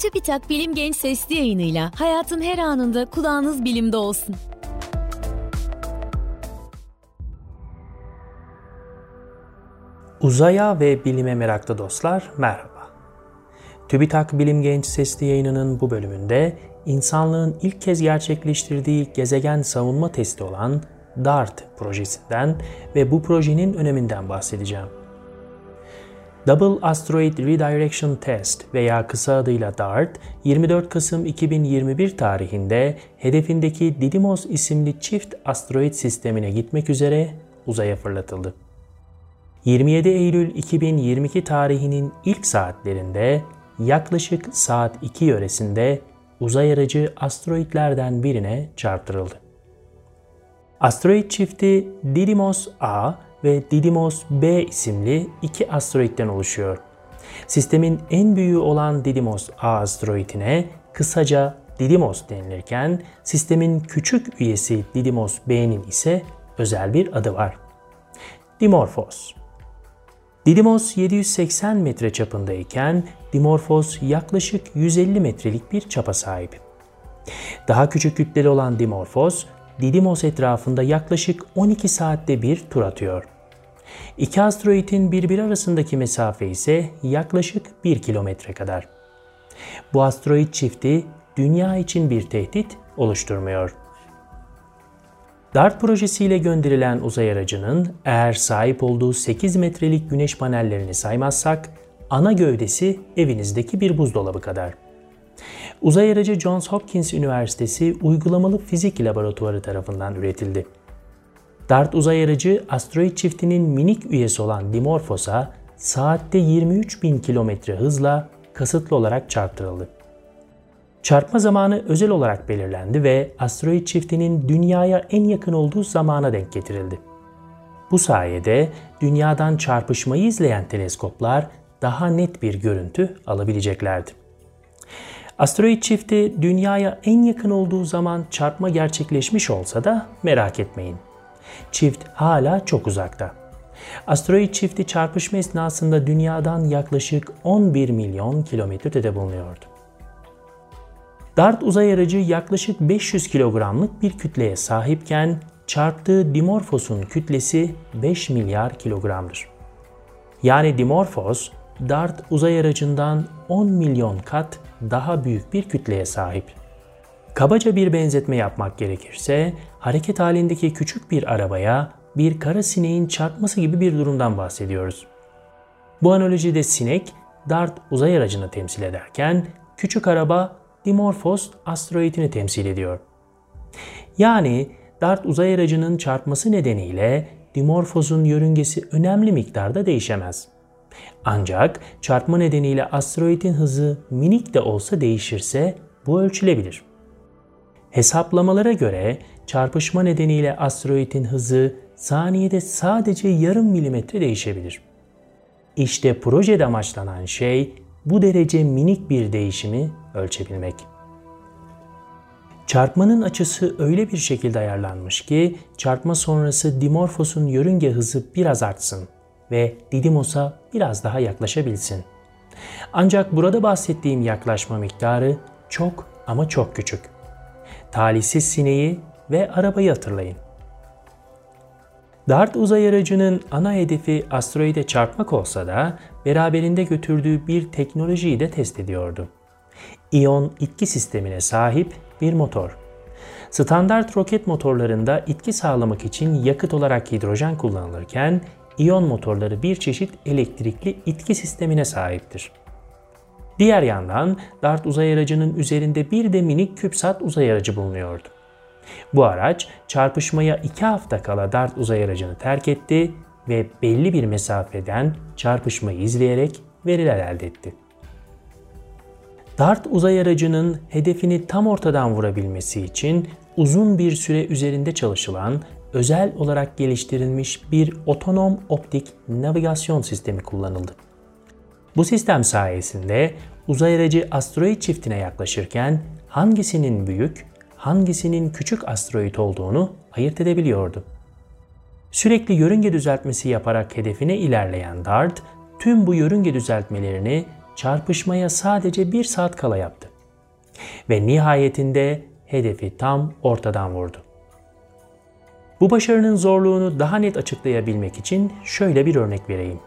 TÜBİTAK Bilim Genç Sesli yayınıyla hayatın her anında kulağınız bilimde olsun. Uzaya ve bilime meraklı dostlar merhaba. TÜBİTAK Bilim Genç Sesli yayınının bu bölümünde insanlığın ilk kez gerçekleştirdiği gezegen savunma testi olan DART projesinden ve bu projenin öneminden bahsedeceğim. Double Asteroid Redirection Test veya kısa adıyla DART, 24 Kasım 2021 tarihinde hedefindeki Didymos isimli çift asteroid sistemine gitmek üzere uzaya fırlatıldı. 27 Eylül 2022 tarihinin ilk saatlerinde yaklaşık saat 2 yöresinde uzay aracı asteroidlerden birine çarptırıldı. Asteroid çifti Didymos A ve Didymos B isimli iki asteroitten oluşuyor. Sistemin en büyüğü olan Didymos A asteroidine kısaca Didymos denilirken sistemin küçük üyesi Didymos B'nin ise özel bir adı var. Dimorphos. Didymos 780 metre çapındayken Dimorphos yaklaşık 150 metrelik bir çapa sahip. Daha küçük kütleli olan Dimorphos Didymos etrafında yaklaşık 12 saatte bir tur atıyor. İki asteroidin birbiri arasındaki mesafe ise yaklaşık 1 kilometre kadar. Bu asteroid çifti dünya için bir tehdit oluşturmuyor. DART projesiyle gönderilen uzay aracının eğer sahip olduğu 8 metrelik güneş panellerini saymazsak ana gövdesi evinizdeki bir buzdolabı kadar. Uzay aracı Johns Hopkins Üniversitesi Uygulamalı Fizik Laboratuvarı tarafından üretildi. DART uzay aracı asteroid çiftinin minik üyesi olan Dimorphos'a saatte 23 bin kilometre hızla kasıtlı olarak çarptırıldı. Çarpma zamanı özel olarak belirlendi ve asteroid çiftinin dünyaya en yakın olduğu zamana denk getirildi. Bu sayede dünyadan çarpışmayı izleyen teleskoplar daha net bir görüntü alabileceklerdi. Asteroid çifti dünyaya en yakın olduğu zaman çarpma gerçekleşmiş olsa da merak etmeyin. Çift hala çok uzakta. Asteroid çifti çarpışma esnasında dünyadan yaklaşık 11 milyon kilometrede bulunuyordu. DART uzay aracı yaklaşık 500 kilogramlık bir kütleye sahipken çarptığı Dimorphos'un kütlesi 5 milyar kilogramdır. Yani Dimorphos, DART uzay aracından 10 milyon kat daha büyük bir kütleye sahip. Kabaca bir benzetme yapmak gerekirse, hareket halindeki küçük bir arabaya bir kara sineğin çarpması gibi bir durumdan bahsediyoruz. Bu analojide sinek, DART uzay aracını temsil ederken, küçük araba Dimorphos asteroidini temsil ediyor. Yani DART uzay aracının çarpması nedeniyle Dimorphos'un yörüngesi önemli miktarda değişemez. Ancak çarpma nedeniyle asteroidin hızı minik de olsa değişirse bu ölçülebilir. Hesaplamalara göre çarpışma nedeniyle asteroidin hızı saniyede sadece yarım milimetre değişebilir. İşte projede amaçlanan şey bu derece minik bir değişimi ölçebilmek. Çarpmanın açısı öyle bir şekilde ayarlanmış ki çarpma sonrası Dimorphos'un yörünge hızı biraz artsın ve Didymos'a biraz daha yaklaşabilsin. Ancak burada bahsettiğim yaklaşma miktarı çok ama çok küçük. Talihsiz sineği ve arabayı hatırlayın. DART uzay aracının ana hedefi asteroide çarpmak olsa da beraberinde götürdüğü bir teknolojiyi de test ediyordu. İyon itki sistemine sahip bir motor. Standart roket motorlarında itki sağlamak için yakıt olarak hidrojen kullanılırken iyon motorları bir çeşit elektrikli itki sistemine sahiptir. Diğer yandan DART uzay aracının üzerinde bir de minik CubeSat uzay aracı bulunuyordu. Bu araç çarpışmaya 2 hafta kala DART uzay aracını terk etti ve belli bir mesafeden çarpışmayı izleyerek veriler elde etti. DART uzay aracının hedefini tam ortadan vurabilmesi için uzun bir süre üzerinde çalışılan özel olarak geliştirilmiş bir otonom optik navigasyon sistemi kullanıldı. Bu sistem sayesinde uzay aracı asteroid çiftine yaklaşırken hangisinin büyük, hangisinin küçük asteroid olduğunu ayırt edebiliyordu. Sürekli yörünge düzeltmesi yaparak hedefine ilerleyen DART, tüm bu yörünge düzeltmelerini çarpışmaya sadece bir saat kala yaptı. Ve nihayetinde hedefi tam ortadan vurdu. Bu başarının zorluğunu daha net açıklayabilmek için şöyle bir örnek vereyim.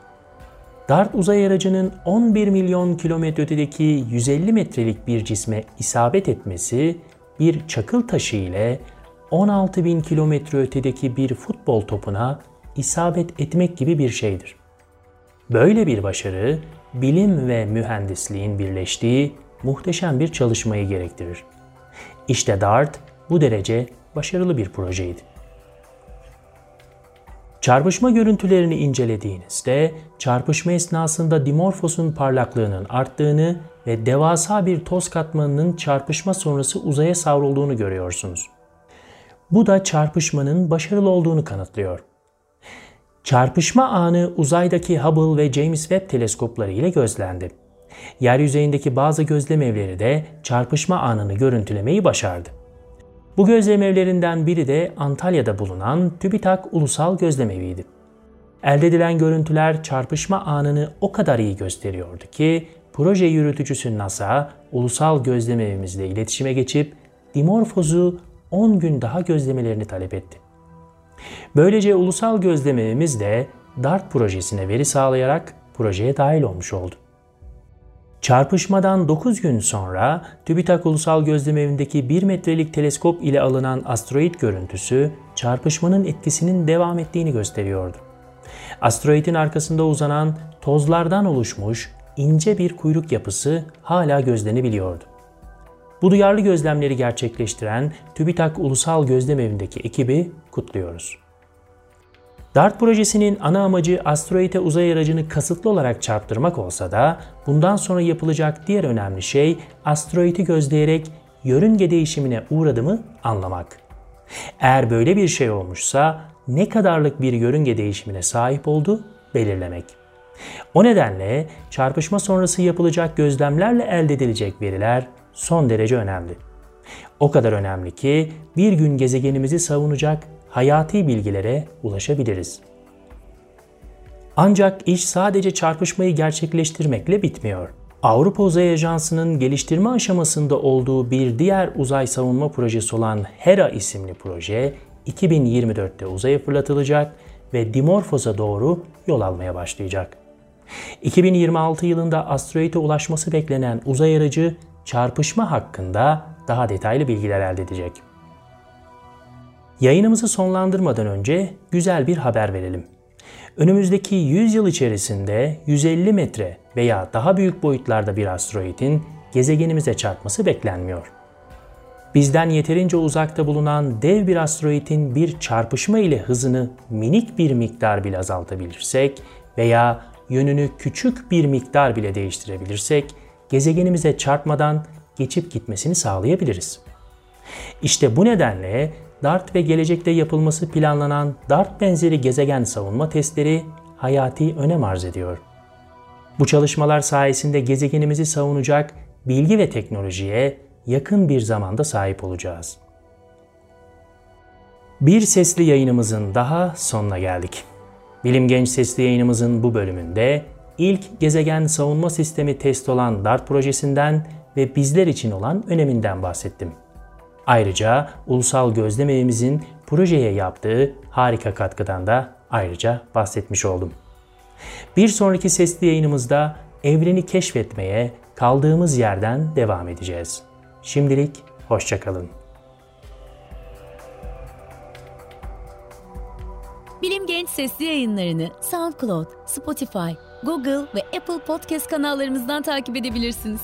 DART uzay aracının 11 milyon kilometre ötedeki 150 metrelik bir cisme isabet etmesi bir çakıl taşı ile 16 bin kilometre ötedeki bir futbol topuna isabet etmek gibi bir şeydir. Böyle bir başarı bilim ve mühendisliğin birleştiği muhteşem bir çalışmayı gerektirir. İşte DART bu derece başarılı bir projeydi. Çarpışma görüntülerini incelediğinizde çarpışma esnasında Dimorphos'un parlaklığının arttığını ve devasa bir toz katmanının çarpışma sonrası uzaya savrulduğunu görüyorsunuz. Bu da çarpışmanın başarılı olduğunu kanıtlıyor. Çarpışma anı uzaydaki Hubble ve James Webb teleskopları ile gözlendi. Yeryüzeyindeki bazı gözlem evleri de çarpışma anını görüntülemeyi başardı. Bu gözlem evlerinden biri de Antalya'da bulunan TÜBİTAK Ulusal Gözlemevi'ydi. Elde edilen görüntüler çarpışma anını o kadar iyi gösteriyordu ki proje yürütücüsü NASA ulusal gözlemevimizle iletişime geçip Dimorphos'u 10 gün daha gözlemelerini talep etti. Böylece ulusal gözlemevimiz de DART projesine veri sağlayarak projeye dahil olmuş oldu. Çarpışmadan 9 gün sonra TÜBİTAK Ulusal Gözlemevindeki 1 metrelik teleskop ile alınan asteroid görüntüsü çarpışmanın etkisinin devam ettiğini gösteriyordu. Asteroidin arkasında uzanan tozlardan oluşmuş ince bir kuyruk yapısı hala gözlenebiliyordu. Bu duyarlı gözlemleri gerçekleştiren TÜBİTAK Ulusal Gözlemevindeki ekibi kutluyoruz. DART projesinin ana amacı asteroide uzay aracını kasıtlı olarak çarptırmak olsa da bundan sonra yapılacak diğer önemli şey asteroidi gözleyerek yörünge değişimine uğradı mı anlamak. Eğer böyle bir şey olmuşsa ne kadarlık bir yörünge değişimine sahip oldu belirlemek. O nedenle çarpışma sonrası yapılacak gözlemlerle elde edilecek veriler son derece önemli. O kadar önemli ki bir gün gezegenimizi savunacak hayati bilgilere ulaşabiliriz. Ancak iş sadece çarpışmayı gerçekleştirmekle bitmiyor. Avrupa Uzay Ajansı'nın geliştirme aşamasında olduğu bir diğer uzay savunma projesi olan HERA isimli proje 2024'te uzaya fırlatılacak ve Dimorphos'a doğru yol almaya başlayacak. 2026 yılında asteroide ulaşması beklenen uzay aracı çarpışma hakkında daha detaylı bilgiler elde edecek. Yayınımızı sonlandırmadan önce güzel bir haber verelim. Önümüzdeki 100 yıl içerisinde 150 metre veya daha büyük boyutlarda bir asteroidin gezegenimize çarpması beklenmiyor. Bizden yeterince uzakta bulunan dev bir asteroidin bir çarpışma ile hızını minik bir miktar bile azaltabilirsek veya yönünü küçük bir miktar bile değiştirebilirsek gezegenimize çarpmadan geçip gitmesini sağlayabiliriz. İşte bu nedenle DART ve gelecekte yapılması planlanan DART benzeri gezegen savunma testleri hayati önem arz ediyor. Bu çalışmalar sayesinde gezegenimizi savunacak bilgi ve teknolojiye yakın bir zamanda sahip olacağız. Bir sesli yayınımızın daha sonuna geldik. Bilim Genç sesli yayınımızın bu bölümünde ilk gezegen savunma sistemi test olan DART projesinden ve bizler için olan öneminden bahsettim. Ayrıca ulusal gözlemevimizin projeye yaptığı harika katkıdan da ayrıca bahsetmiş oldum. Bir sonraki sesli yayınımızda evreni keşfetmeye kaldığımız yerden devam edeceğiz. Şimdilik hoşçakalın. Bilim Genç sesli yayınlarını SoundCloud, Spotify, Google ve Apple Podcast kanallarımızdan takip edebilirsiniz.